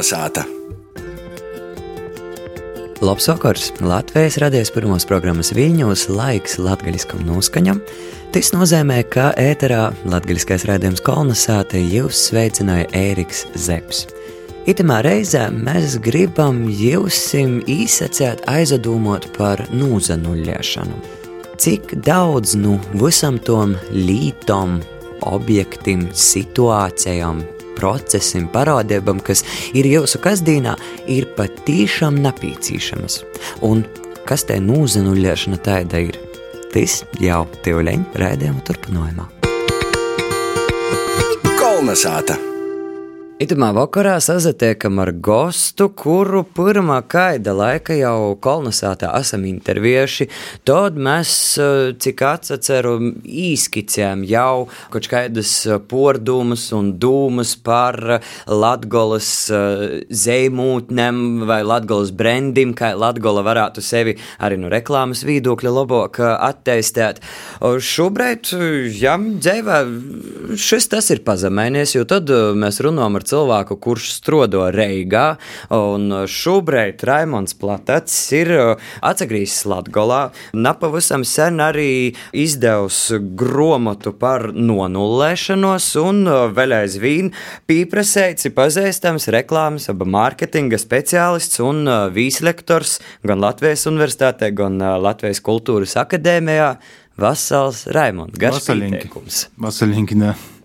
Kalnasāta! Labs vakars! Latvijas radijas pirmās programmas Viļņos laiks latgaļiskam noskaņam. Tas nozīmē, ka ēterā latgaļiskais rādījums Kalnasāta jūs sveicināja Ēriks Zepsi. Itamā reizē mēs gribam jūsim īsacēt aizdomot par nūzanuļiešanu. Cik daudz nu visam tom lītom, objektam, situācijām, procesiem, parādībām, kas ir jūsu kasdienā, ir patīšām napīcīšamas. Un kas te nūzanuļiešana tāda ir? Tas jau tev leņ rēdījuma turpinājumā. Kolnesāta! Itamā vakarā sazatiekam ar gostu, kuru pirmā kaida laika jau kolonizētā esam intervieši. Tad mēs, eh, cik atceru, īskicējam jau kaut kādas pordumus un dūmus par Latgolas eh, zeimūtnēm vai Latgolas brendim, kā Latgola varētu sevi arī no reklāmas viedokļa labāk atteistēt. Šobrīd, jā, dzēvē, šis tas ir pazemēnies, jo tad eh, mēs runājam ar cilvēku, kurš strodo Reigā. Šobrīd Raimons Platats ir uh, atgriezies Latvijā. Napavisam sen arī izdevusi grāmatu par nonullēšanos, un uh, vēl aizvien pieprasēts, ir pazīstams reklāmas, aba mārketinga speciālists un uh, vīslektors gan Latvijas Universitātē, gan Latvijas Kultūras Akadēmijā. Vasals Raimonds, garš pieteikums. Vasaļinki,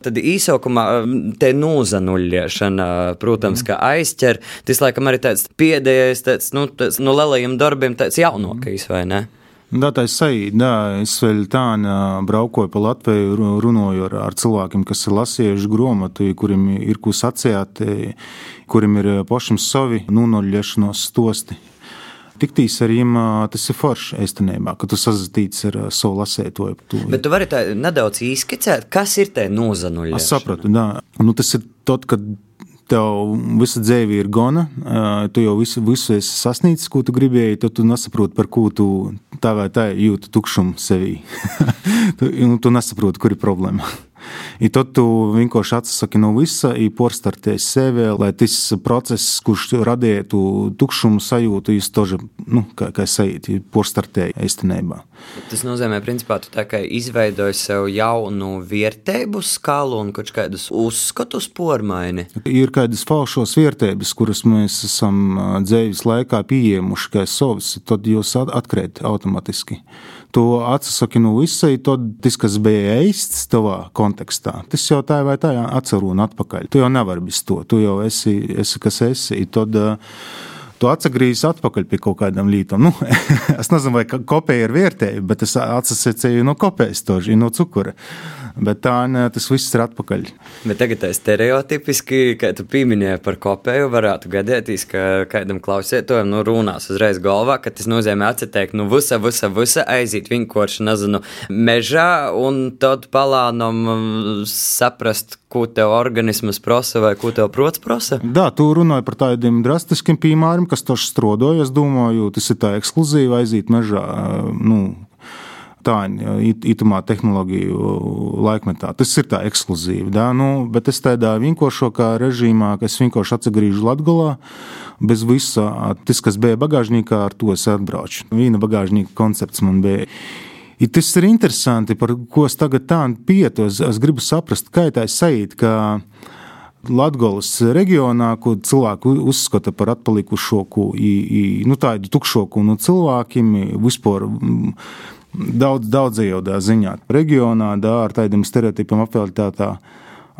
tad īsākumā um, te nūzanuļiešana, protams, mm. ka aizķer. Tas, laikam, arī tāds pēdējais, tāds, nu, tāds, no lielajiem darbiem, tāds jaunākais, vai ne? Da, tā ir sajūta. Da, es vēl tādu braukoju pa Latviju, runāju ar, ar cilvēkiem, kas ir lasījuši grāmatu, kuriem ir ko sacīt, kuriem ir pašam savi nūzanuļiešanos stosti. Tiktīs ar viņiem tas ir forši īstenībā, ka tu sazatīts ar savu lasētoju. Tu... Bet tu vari tā nedaudz izskicēt, kas ir te nozanuļa? Es sapratu, jā. Nu, tas ir tad, kad tev visa dzīve ir gana, tu jau visu, visu esi sasniedzis, ko tu gribēji, tad tu nesaproti, par ko tu tā vai tā jūti tukšumu sevī. tu, nu, tu nesaproti, kur ir problēma. I tad tu vienkārši atsaki no visa, porcelāna sevi, lai tas process, kurš radīja tu tukšumu sajūtu, jūs to nu, kā, kā sajūti, porcelāna īstenībā. Tas nozīmē, principā, tu izveidoji sev jaunu vērtību skalu un kaut kādus uzskatus pormaini. Ir kādas falšos vērtības, kuras mēs esam dzīves laikā pieņēmuši kā savas, tad jūs atkrīt automātiski tu atsaki no visa, tad tas, kas bija īsts tavā kontekstā, tas jau tā vai tā atceru un atpakaļ. Tu jau nevari bez to, tu jau esi, esi kas esi. Tad, uh, tu atgriezīsies atpakaļ pie kaut kādām lietām. Nu, es nezinu, vai kopēja ir vērtēji, bet es atsasēju no kopējas, to no cukura bet tā ne, tas viss ir atpakaļ. Bet tagad tā stereotipiski, kā tu pieminēji par kopēju, varētu gadīties, ka kādam klausētājam nu, runās uzreiz galvā, ka tas nozīmē atsetēkt, nu, visa, visa, visa aiziet vienkārši, nezinu, mežā un tad palānam mm, saprast, ko tev organisms prasa vai ko tev prots prasa? Jā, tu runāji par tādiem drastiskiem piemēriem, kas taču strodoja. Es domāju, tas ir tā ekskluzīvi aiziet mežā. Nu, tā itamā tehnoloģiju laikmetā. Tas ir tā ekskluzīvi. Da? Nu, bet es tādā vienkāršākā režīmā, ka es vienkārši atgriežos Latvijā, bez visa tas, kas bija bagāžniekā, ar to es atbraucu. Viena bagāžnieka koncepts man bija. I tas ir interesanti, par ko es tagad tā pietu. Es, es gribu saprast, kā tā sajūta, ka Latvijas reģionā, ko cilvēki uzskata par atpalikušāku, nu, tādu tukšāku no cilvēkiem, vispār daudz, daudzajādā ziņā. Reģionā da, ar tādiem stereotipiem apveltītā.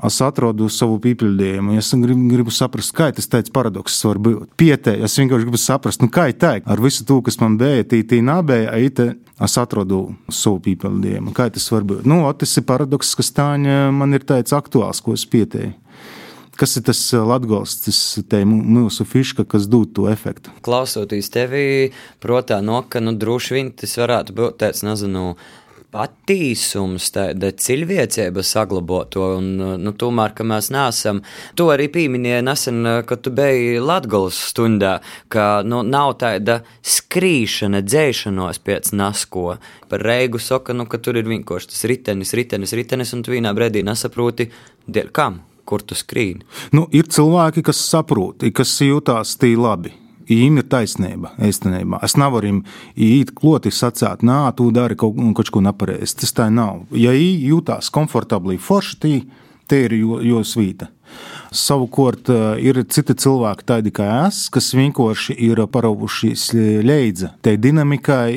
Es atrodu savu pīpildījumu. Es gribu, gribu saprast, kā tas tāds paradoks var būt. Pietēji, es vienkārši gribu saprast, nu, kā tā ir. Ar visu to, kas man bija, tī, tī nabēja, aite, es atrodu savu pīpildījumu. Kā tas var būt? Nu, tas ir paradoks, kas tā man ir tāds aktuāls, ko es pietēju. Kas ir tas eh, latgals, tas mūsu fiška, kas dod to efektu? Klausoties tevi, protā, no, ka nu, droši vien tas varētu būt tāds, nezinu, patīsums, tāda cilvēcība saglabāto, un nu, tomēr, ka mēs neesam, to arī pieminēja nesen, kad tu biji Latgolas stundā, ka nu, nav tāda skrīšana, dzēšanos pēc nasko. Par reigu saka, nu, ka tur ir vienkārši tas ritenis, ritenis, ritenis, un tu vienā brīdī nesaproti, kam. kur tu skrīni. Nu, ir cilvēki, kas saprot, kas jūtās tī labi. Viņam ir taisnība, īstenībā. Es nevaru īt kloti sacīt, nā, tu dari kaut, kaut ko nepareizi. Tas tā nav. Ja viņi jūtās komfortabli, forši, tī, tie ir jo, jo svīta. Savukārt ir citi cilvēki, tādi kā es, kas vienkārši ir paraugušies līdzi tai dinamikai,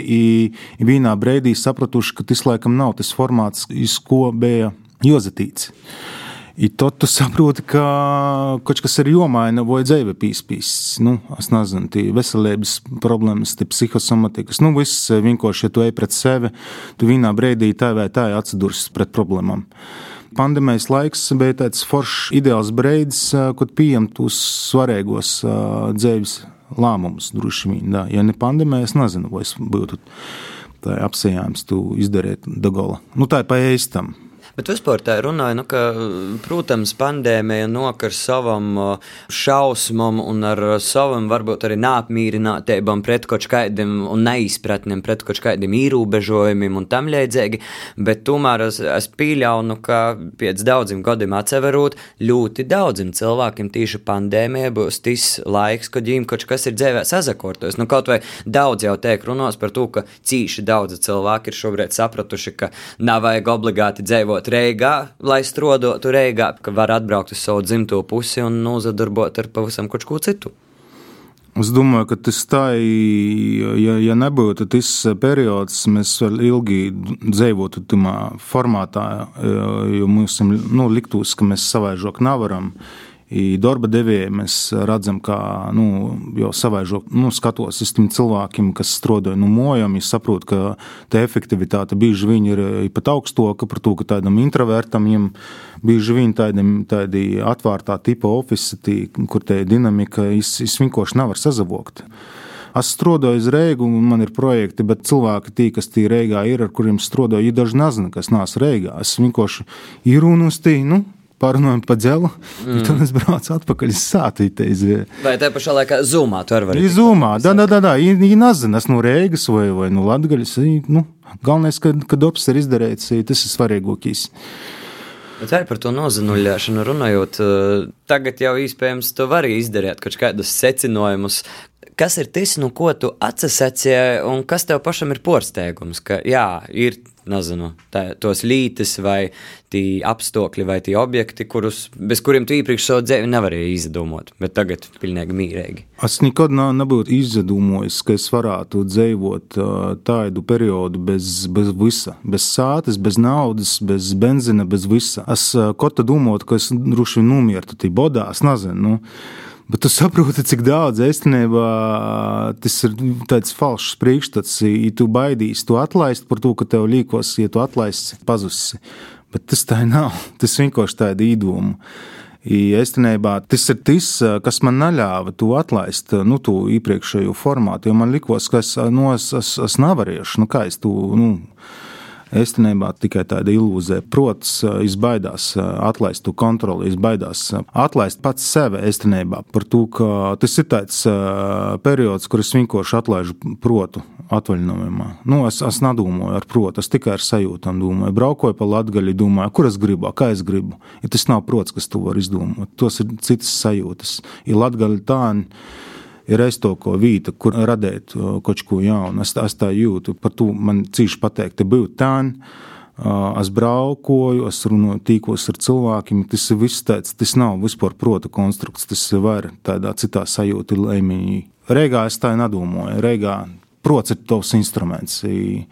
un vienā brīdī sapratuši, ka tas laikam nav tas formāts, iz ko bija jozatīts. I tad tu saproti, ka kaut kas ir jomaina vai dzīve pīspīs. Nu, es nezinu, tie veselības problēmas, tie psihosomatikas. Nu, viss vienkārši, ja tu ej pret sevi, tu vienā brīdī tā vai tā atsidurs pret problēmām. Pandēmijas laiks bija tāds foršs, ideāls brīdis, kad pieņemt uz svarīgos dzīves lēmumus. Droši vien, da. ja ne pandēmija, es nezinu, vai es būtu apsējāms, tu izdarīt Dagola. Nu, tā ir pa ēstam. Bet vispār tā runāja, nu, ka, protams, pandēmija nokar savam šausmam un ar savam varbūt arī neapmierinātībām pret kaut kādiem un neizpratniem pret kaut kādiem ierobežojumiem un tam līdzīgi, bet tomēr es, es pieļauju, ka pēc daudziem gadiem atseverot, ļoti daudziem cilvēkiem tieši pandēmija būs tas laiks, kad viņiem kaut kas ir dzīvē sazakortos. Nu, kaut vai daudz jau tiek runās par to, ka cīši daudzi cilvēki ir šobrīd sapratuši, ka nav vajag obligāti dzīvot Reigā, lai strodotu Reigā, ka var atbraukt uz savu dzimto pusi un nozadarbot ar pavisam kaut ko citu. Es domāju, ka tas tā, ja, ja nebūtu tas periods, mēs vēl ilgi dzīvotu tajā formātā, jo mums nu, liktos, ka mēs savaižok nevaram. Darba devēja mēs redzam, ka nu, jau savaižo nu, skatos uz tiem cilvēkiem, kas strādāja no nu, mojām. Es saprotu, ka tā efektivitāte bieži vien ir pat augstāka par to, ka tādam introvertam viņam bieži vien tādiem tādi atvērtā tipa oficiāli, kur tā dinamika vienkārši nevar sazavokt. Es strādāju uz Reigu, un man ir projekti, bet cilvēki, tī, kas tī Reigā ir, ar kuriem strādāju, ir daži nezinu, kas nāc Reigā. Es vienkārši ir un uz tī. Nu, parunājam par dzelu, mm. tad es braucu atpakaļ uz sātīteiz. Vai tā pašā laikā zumā tu arī vari? Zumā, da, da, da, da, viņi nezina, es no Rēgas vai, vai no Latgaļas, nu, galvenais, ka, ka dops ir izdarīts, tas ir svarīgākais. Bet arī par to nozanuļāšanu runājot, tagad jau iespējams to var izdarīt, kaut kādus secinājumus, kas ir tas, no ko tu atsasēji, un kas tev pašam ir porsteigums, ka jā, ir nezinu, tā, tos lītes vai tie apstākļi vai tie objekti, kurus, bez kuriem tu iepriekš savu dzīvi nevarēji izdomāt, bet tagad pilnīgi mīrīgi. Es nekad nav, nebūtu izdomājis, ka es varētu dzīvot tādu periodu bez, bez visa, bez sātes, bez naudas, bez benzina, bez visa. Es kaut kā domāju, ka es droši vien nomiertu tī bodā, es nezinu. Nu, Bet tu saproti, cik daudz īstenībā tas ir tāds falšs priekšstats. Ja tu baidīsi to atlaist par to, ka tev līkos, ja tu atlaisti, pazusi. Bet tas tā nav. Tas vienkārši tāda īdoma. Īstenībā tas ir tas, kas man neļāva to atlaist, nu, to iepriekšējo formātu. Jo man likās, ka es, nu, es, es, es nevarēšu, nu, kā es to. Nu, īstenībā tikai tāda ilūzija. Protams, es baidās atlaist to kontroli, es baidās atlaist pats sevi īstenībā par to, ka tas ir tāds periods, kur es vienkārši atlaižu protu atvaļinājumā. Nu, es, es nedomāju ar protu, es tikai ar sajūtām domāju. Braukoju pa latgaļu, domāju, kur es gribu, kā es gribu. Ja tas nav prots, kas to var izdomāt, tos ir citas sajūtas. Ja latgaļa tā ir aiztoko vīta, kur radīt kaut ko jaunu. Es, es tā jūtu, par to man cīši pateikt, būt tā. Es braukoju, es runāju tīkos ar cilvēkiem. Tas ir viss tāds, tas nav vispār prota konstrukts, tas ir vairāk tādā citā sajūta līmenī. Reigā es tā nedomāju. Reigā prots ir tavs instruments. I,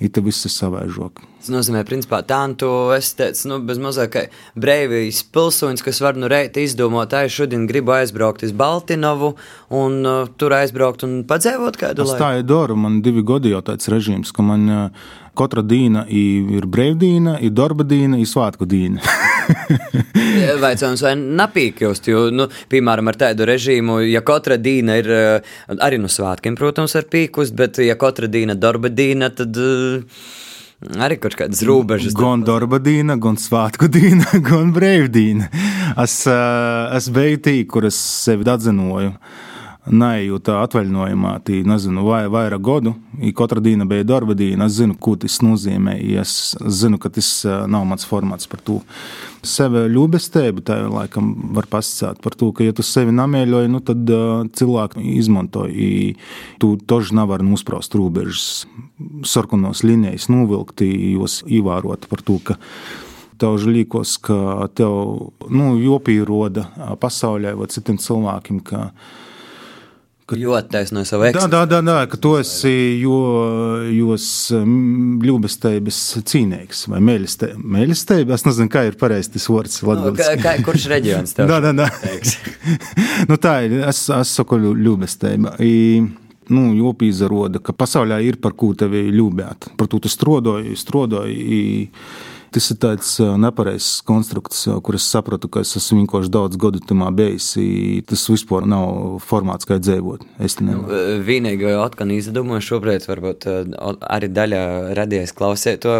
ir tas viss savaižok. Tas nozīmē, principā, tā, un tu esi tāds, nu, bez mazāk brīvīs pilsonis, kas var nu reiti izdomāt, ai, šodien gribu aizbraukt uz Baltinovu un uh, tur aizbraukt un padzēvot kādu laiku. Tā ir dora, man divi gadi jau tāds režīms, ka man uh, katra dīna ir brīvdīna, ir darba dīna, ir svētku dīna. Vaicājums, vai napīkļūst, jo, nu, piemēram, ar tādu režīmu, ja katra dīna ir uh, arī no svētkiem, protams, ar pīkust, bet ja katra dīna darba dīna, tad. Uh, Arī kaut kādas robežas. Gan darba diena, gan svētku diena, gan brīvdiena. Es, es biju tī, kur es sevi atzinoju. neju tā atvaļinājumā, tī, nezinu, vai vairāk gadu, i katra diena bija darba diena, es zinu, ko tas nozīmē, es zinu, ka tas nav mans formāts par to. Sevi ļubestēbu, tā laikam var pasakāt par to, ka, ja tu sevi namēļoji, nu, tad uh, cilvēki izmanto, i tu toži nevar nospraust robežas, sarkanos linijas novilkt, jos ievērot par to, ka tev liekas, ka tev nu, jopīroda pasaulē vai citiem cilvēkiem. Ka, Ļoti taisno savu eksāmenu. Jā, jā, jā, ka tu esi jo, jos ļubestības cīnīgs vai mēļestēba. Es nezinu, kā ir pareizi tas vārds. Nu, kā, kā, kurš reģions tev? jā, jā, jā. nu, tā ir, es, es saku ļubestēba. Nu, Jopīzaroda, ka pasaulē ir par ko tevi ļūbēt. Par to tu strodoji, strodoji. Tas ir tāds nepareizs konstrukts, kur es sapratu, ka es esmu vienkārši daudz gadu tamā bijis. Tas vispār nav formāts, kā dzīvot. Nu, vienīgi atkal izdomāju šobrīd, varbūt arī daļa radies klausēt to,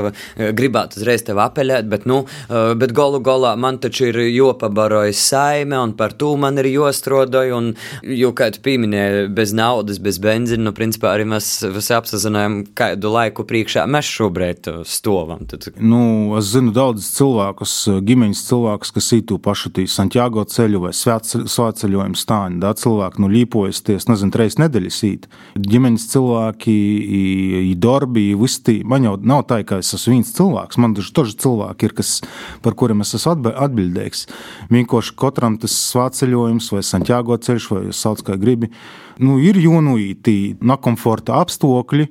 gribētu uzreiz tevi apelēt, bet, nu, bet golu golā man taču ir jopabarojas saime, un par to man ir jostrodoja, un, jo, kā tu pieminēji, bez naudas, bez benzina, nu, principā arī mēs visi apsazinājām, kādu laiku priekšā mēs šobrīd stovam. Tad... Nu, Es zinu daudzus cilvēkus, ģimenes cilvēkus, kas īstenībā pašu tī Santiago ceļu vai svētceļojumu stāņu. Tā cilvēki nu, līpojas, ties, nezinu, reizes nedēļas īt. Ģimenes cilvēki, i darbi, visi tī. Man jau nav tā, ka es esmu viens cilvēks. Man taču toži cilvēki ir, kas, par kuriem es esmu atbildīgs. Vienkārši katram tas svētceļojums vai Santiago ceļš vai sauc kā gribi, nu, ir jonuītī, nekomforta apstākļi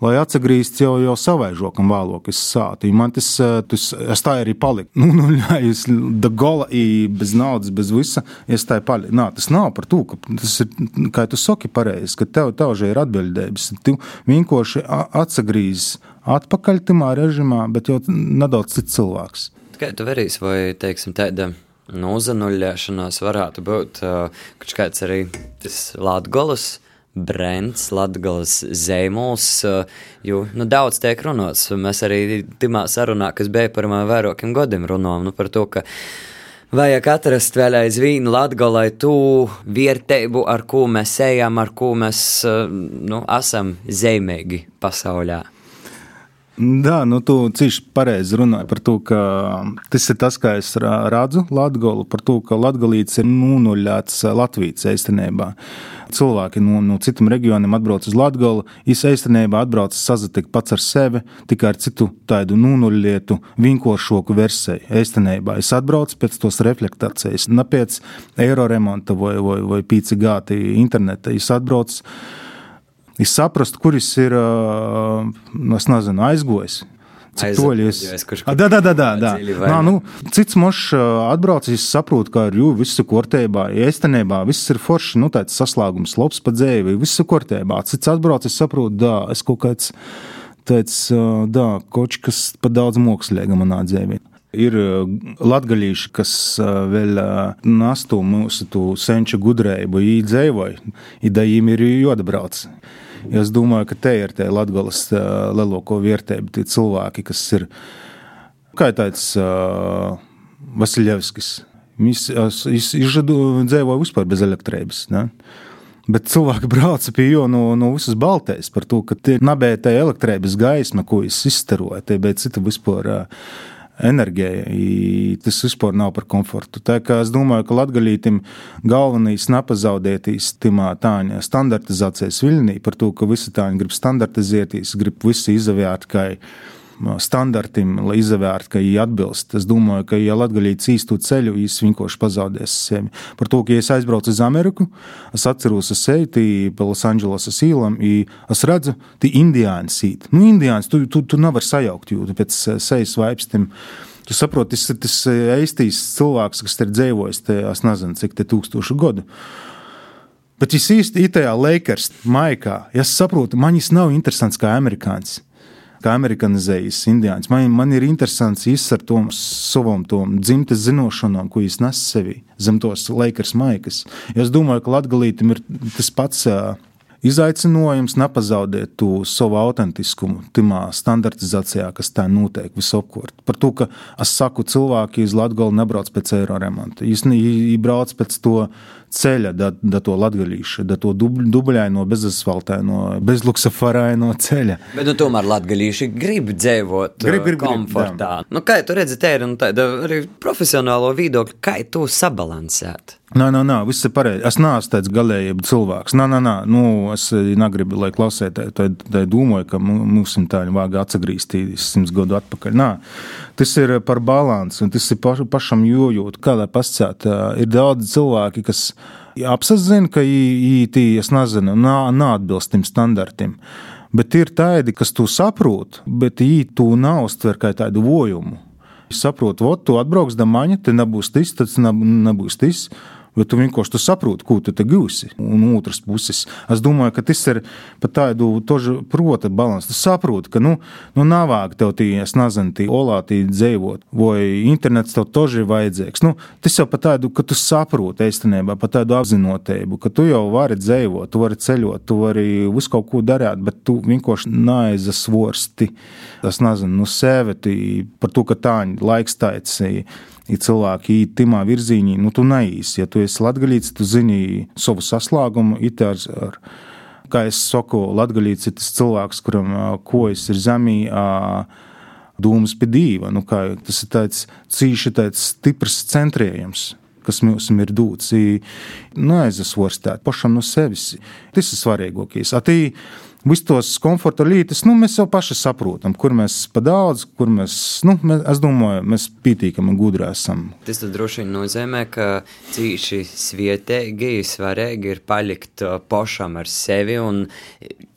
lai atgrieztos jau, jau savai žokam vēlāk, es sātu. Man tas, eh, tas es tā arī paliku. Nu, nu, jā, es da gola, bez naudas, bez visa, es tā paliku. Nā, tas nav par to, ka tas ir, kā tu saki pareizi, ka tev, tev že ir atbildības. Tu vienkārši atsagrīzis atpakaļ tamā režimā, bet jau nedaudz cits cilvēks. Kā tu varēsi, vai, teiksim, tāda nu, uzanuļēšanās varētu būt, uh, kāds arī tas Latgolas, brands, Latvijas zīmols, eh, jo nu, daudz tiek runāts. Mēs arī tajā sarunā, kas bija par vairākiem gadiem, runājam nu, par to, ka vajag atrast vēl aizvien Latvijai to vērtību, ar ko mēs ejam, ar ko mēs eh, nu, esam zīmīgi pasaulē. Jā, nu, tu cīši pareizi runāji par to, ka tas ir tas, kā es redzu Latviju, par to, ka Latvijas ir nunuļāts Latvijas īstenībā. Cilvēki no, no citiem reģioniem atbrauc uz Latviju, es īstenībā atbraucu sazatikt pats ar sevi, tikai ar citu tādu nunuļlietu, vinkošoku versiju. Īstenībā es atbraucu pēc tos reflektācijas, ne pēc eiro remonta vai, vai, vai pīci gāti interneta. Es atbraucu es saprastu, kuris ir nezinu, aizgojis. Toļies? Da, da, da, da, da. Nā, nu, cits mošs atbraucis, saprot, ka ar jū viss ir kārtībā. Ēstenībā viss ir forši, nu tāds saslēgums, labs pa dzēvi, viss ir kārtībā. Cits atbraucis, saprot, da, es kaut kāds tāds, da, koč, kas pa daudz mākslīga manā dzēvī. Ir latgaļīši, kas vēl nastu mūsu senču gudrību īdzēvoja, idejiem ir jodabrauc. Es domāju, ka te ir tie latgabalas lielāko vērtību, tie cilvēki, kas ir kā tāds uh, Vasiljevskis. Viņš dzīvoja vispār bez elektrības. Ne? Bet cilvēki brauca pie jo no, no visas Baltijas par to, ka tie nabēja tā elektrības gaisma, ko viņš izstaroja, tie bija cita vispār. Uh, enerģija. Tas vispār nav par komfortu. Tā kā es domāju, ka latgaļītim galvenais nepazaudētīs timā tāņa standartizācijas viļņī par to, ka visi tāņi grib standartizēties, grib visi izavēt, kā standartam, lai izvērstu, ka viņi atbilst. Es domāju, ka, ja Latvijas īstu ceļu, viņš vienkārši pazaudēs sevi. Par to, ka, ja es aizbraucu uz Ameriku, es atceros sevi pa Losandželosas īlam, es redzu, ka indiāņi sīt. Nu, indiāņs, tu, tu, tu nevari sajaukt jūtu pēc sejas vaipstim. Tu saproti, tas ir tas eistīs cilvēks, kas ir dzīvojis te, es nezinu, cik te tūkstošu gadu. Bet viņš īsti ir tajā Lakers maikā. Ja es saprotu, man viņš nav interesants kā amerikānis kā amerikanizējas indiāņus. Man, man ir interesants izsver to savam dzimtes zināšanām, ko viņš nes sevī zem tos Lakers maikas. Es domāju, ka Latgalītam ir tas pats. izaicinājums nepazaudēt to savu autentiskumu, timā standartizācijā, kas tā notiek visapkārt. Par to, ka es saku, cilvēki uz Latviju nebrauc pēc eiro remonta. Viņi brauc pēc to ceļa, da, da to latgalīšu, da to dub, dubļaino, bezasfaltaino, bezluksafarāino ceļa. Bet nu, tomēr latgalīši grib dzīvot grib, grib, komfortā. Grib, nu, kā tu redzi, te ir nu, tāda arī profesionālo viedokļu, kā tu sabalansēt? Nē, nē, nē, viss ir pareizi. Es neesmu tāds galējība cilvēks. Nē, nē, nē, nu, es negribu, lai klausētāji tā, tā domāju, ka mums tā vajag atgriezties simts gadu atpakaļ. Nē, tas ir par balansu, un tas ir paš, pašam jojūt, kā lai pasciet. Ir daudz cilvēki, kas apzina, ka es nezinu, neatbilst tiem standartiem. Bet ir tādi, kas to saprot, bet īeti to nav uztver kā tādu vojumu. Es saprotu, ot, tu atbrauks damaņa, te nebūs tas, tas nebūs tas bet tu vienkārši tu saproti, ko tu gūsi. Un otrs puses, es domāju, ka tas ir pat tādu prota balanss. Tu saproti, ka nu, nu nav vajag tev tī, es nezinu, tī olātī dzīvot, vai internets tev toži ir vajadzīgs. Nu, tas jau pat tādu, ka tu saproti īstenībā, pat tādu apzinotību, ka tu jau vari dzīvot, tu vari ceļot, tu vari visu kaut ko darīt, bet tu vienkārši neaizsvorsti. Es nezinu, nu sevi par to, ka tā laiks taicīja ja cilvēki iet timā virzienā, nu, tu neīsi. Ja tu esi latgaļīts, tu zini savu saslēgumu, it ar, ar kā es saku, latgaļīts ir tas cilvēks, kuram kojas ir zemī. Dūmas pie dieva. Nu, kā, tas ir tāds cīši tāds stiprs centrējums kas mums ir dots, neaizsvarstīt pašam no sevis. Tas ir svarīgākais. Visus tos komforta līnijas nu, mēs jau paši saprotam, kur mēs pa daudz, kur mēs, nu, mēs es domāju, mēs pītīkami un gudri esam. Tas droši vien nozīmē, ka cīši svietīgi, svarīgi ir palikt uh, pašam ar sevi un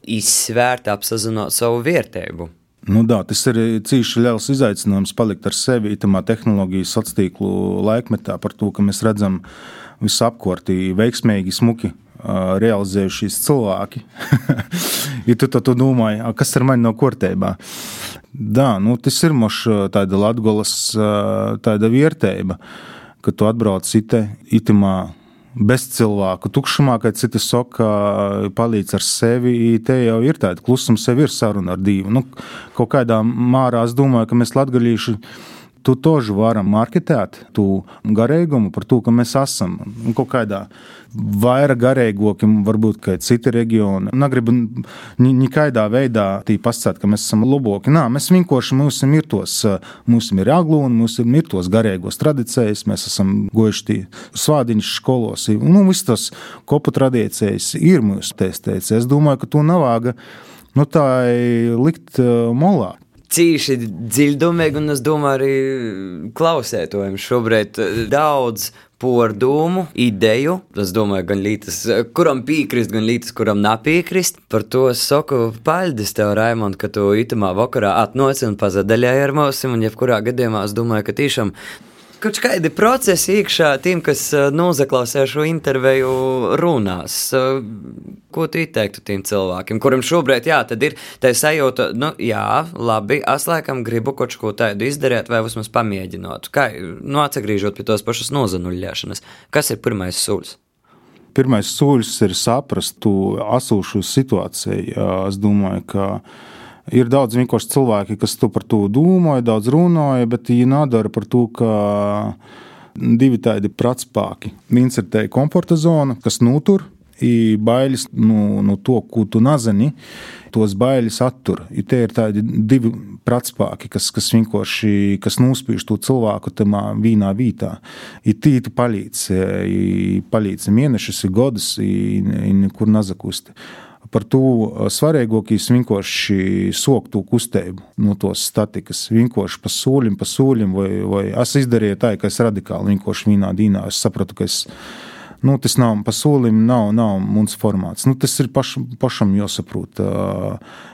izsvērt, apzinot savu vērtību. Nu, dā, tas ir cīņš liels izaicinājums palikt ar sevi itamā tehnoloģijas sociālo tīklu laikmetā par to, ka mēs redzam visu apkārtī veiksmīgi, smuki realizējušies cilvēki. ja tu to domāji, kas ar mani nav kārtībā? Da, nu, tas ir moš tāda latgolas tāda vērtība, ka tu atbrauc ite, itimā bez cilvēku tukšumā, kad citi saka, palīdz ar sevi. Te jau ir tāda klusuma, sev ir saruna ar Dievu. Nu, kaut kādā mārā es domāju, ka mēs latgaļīši tu tožu varam marketēt, tu garīgumu par to, ka mēs esam kaut kādā vairāk garīgāki, varbūt kā citi reģioni. Negribu nekādā veidā pasakāt, ka mēs esam labāki. Nē, mēs vienkārši mums ir tos, mums ir aglūni, mums ir tos garīgos tradīcijas, mēs esam gojuši svādiņš skolos. Nu, viss tas kopu tradīcijas ir mūsu testēts. Es domāju, ka to nav vāga nu, tā likt molā cīši dziļumīgi, un es domāju, arī klausētojiem šobrīd eh, daudz pordumu, ideju. Es domāju, gan lītas, kuram piekrist, gan lītas, kuram nepiekrist. Par to es saku paldies tev, Raimond, ka tu itamā vakarā atnoci un pazadaļāji ar mums. Un, jebkurā gadījumā, es domāju, ka tiešām kaut kādi procesi iekšā tiem, kas eh, nozaklausē šo interviju runās. Eh, ko tu ieteiktu tiem cilvēkiem, kuriem šobrīd jā, ir tā sajūta, nu, jā, labi, es laikam gribu kaut ko tādu izdarīt, vai vismaz pamēģināt. Kā, nu, atgriežot pie tos pašas nozanuļļēšanas, kas ir pirmais solis? Pirmais solis ir saprast to esošo situāciju. Es domāju, ka Ir daudz vienkārši cilvēki, kas to par to domāja, daudz runāja, bet viņi nedara par to, ka divi tādi pratspāki. Viens ir tā komforta zona, kas notur, bailes no, no to, ko tu nezini. Tos bailes attur. I tie ir tādi divi pratspāki, kas, kas vienkārši kas nospiež to cilvēku tajā vienā vietā. Ir tīti palīdz, palīdz mēnešus, gadus, nekur nezakust par to svarīgākais vienkārši sokt to kustību no tos statikas. Vienkārši pa solim, pa solim, vai, vai es izdarīju tā, ka es radikāli vienkārši vienā dīnā es sapratu, ka es. Nu, tas nav pa solim, nav, nav mums formāts. Nu, tas ir paš, pašam jāsaprot,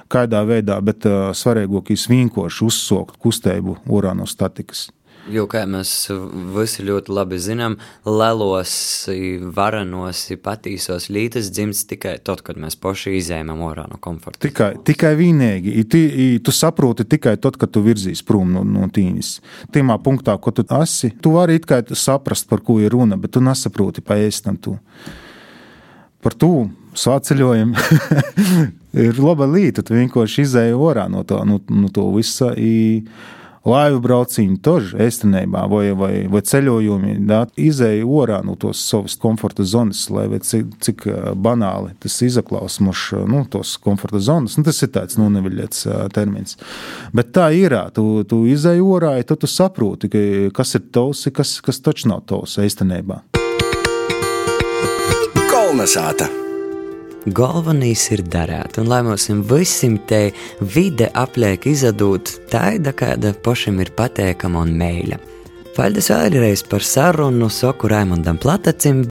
kādā veidā, bet svarīgākais vienkārši uzsākt kustību orā no statikas. Jo, kā mēs visi ļoti labi zinām, lelos, varenos, patīsos lītas dzimst tikai tad, kad mēs paši izējām ārā no komforta. Tikai, tikai vienīgi. Tu, tu saproti tikai tad, kad tu virzīs prom no, no tīņas. Tajā punktā, ko tu esi, tu vari it kā saprast, par ko ir runa, bet tu nesaproti pa ēstam to. Par to sāceļojumi. ir laba līnija, tad vienkārši izēja orā no tā, no, no to visa. I, laivu brauciņu, tož īstenībā, vai, vai, vai ceļojumi, da, izēja orā no tos savas komforta zonas, lai cik, cik banāli tas izaklaus muš, nu, tos komforta zonas. Nu, tas ir tāds nu, neviļets termins. Bet tā ir, tu, tu izēji orā, ja tu, tu saproti, ka, kas ir tavs, kas, kas taču nav tavs īstenībā. Kolnesāta! Galvenais ir darīt, un lai mums visiem te vide apliek izdot tāda, kāda pašam ir patīkama un mēļa. Paldies vēlreiz par sarunu, saku Raimondam Platacim,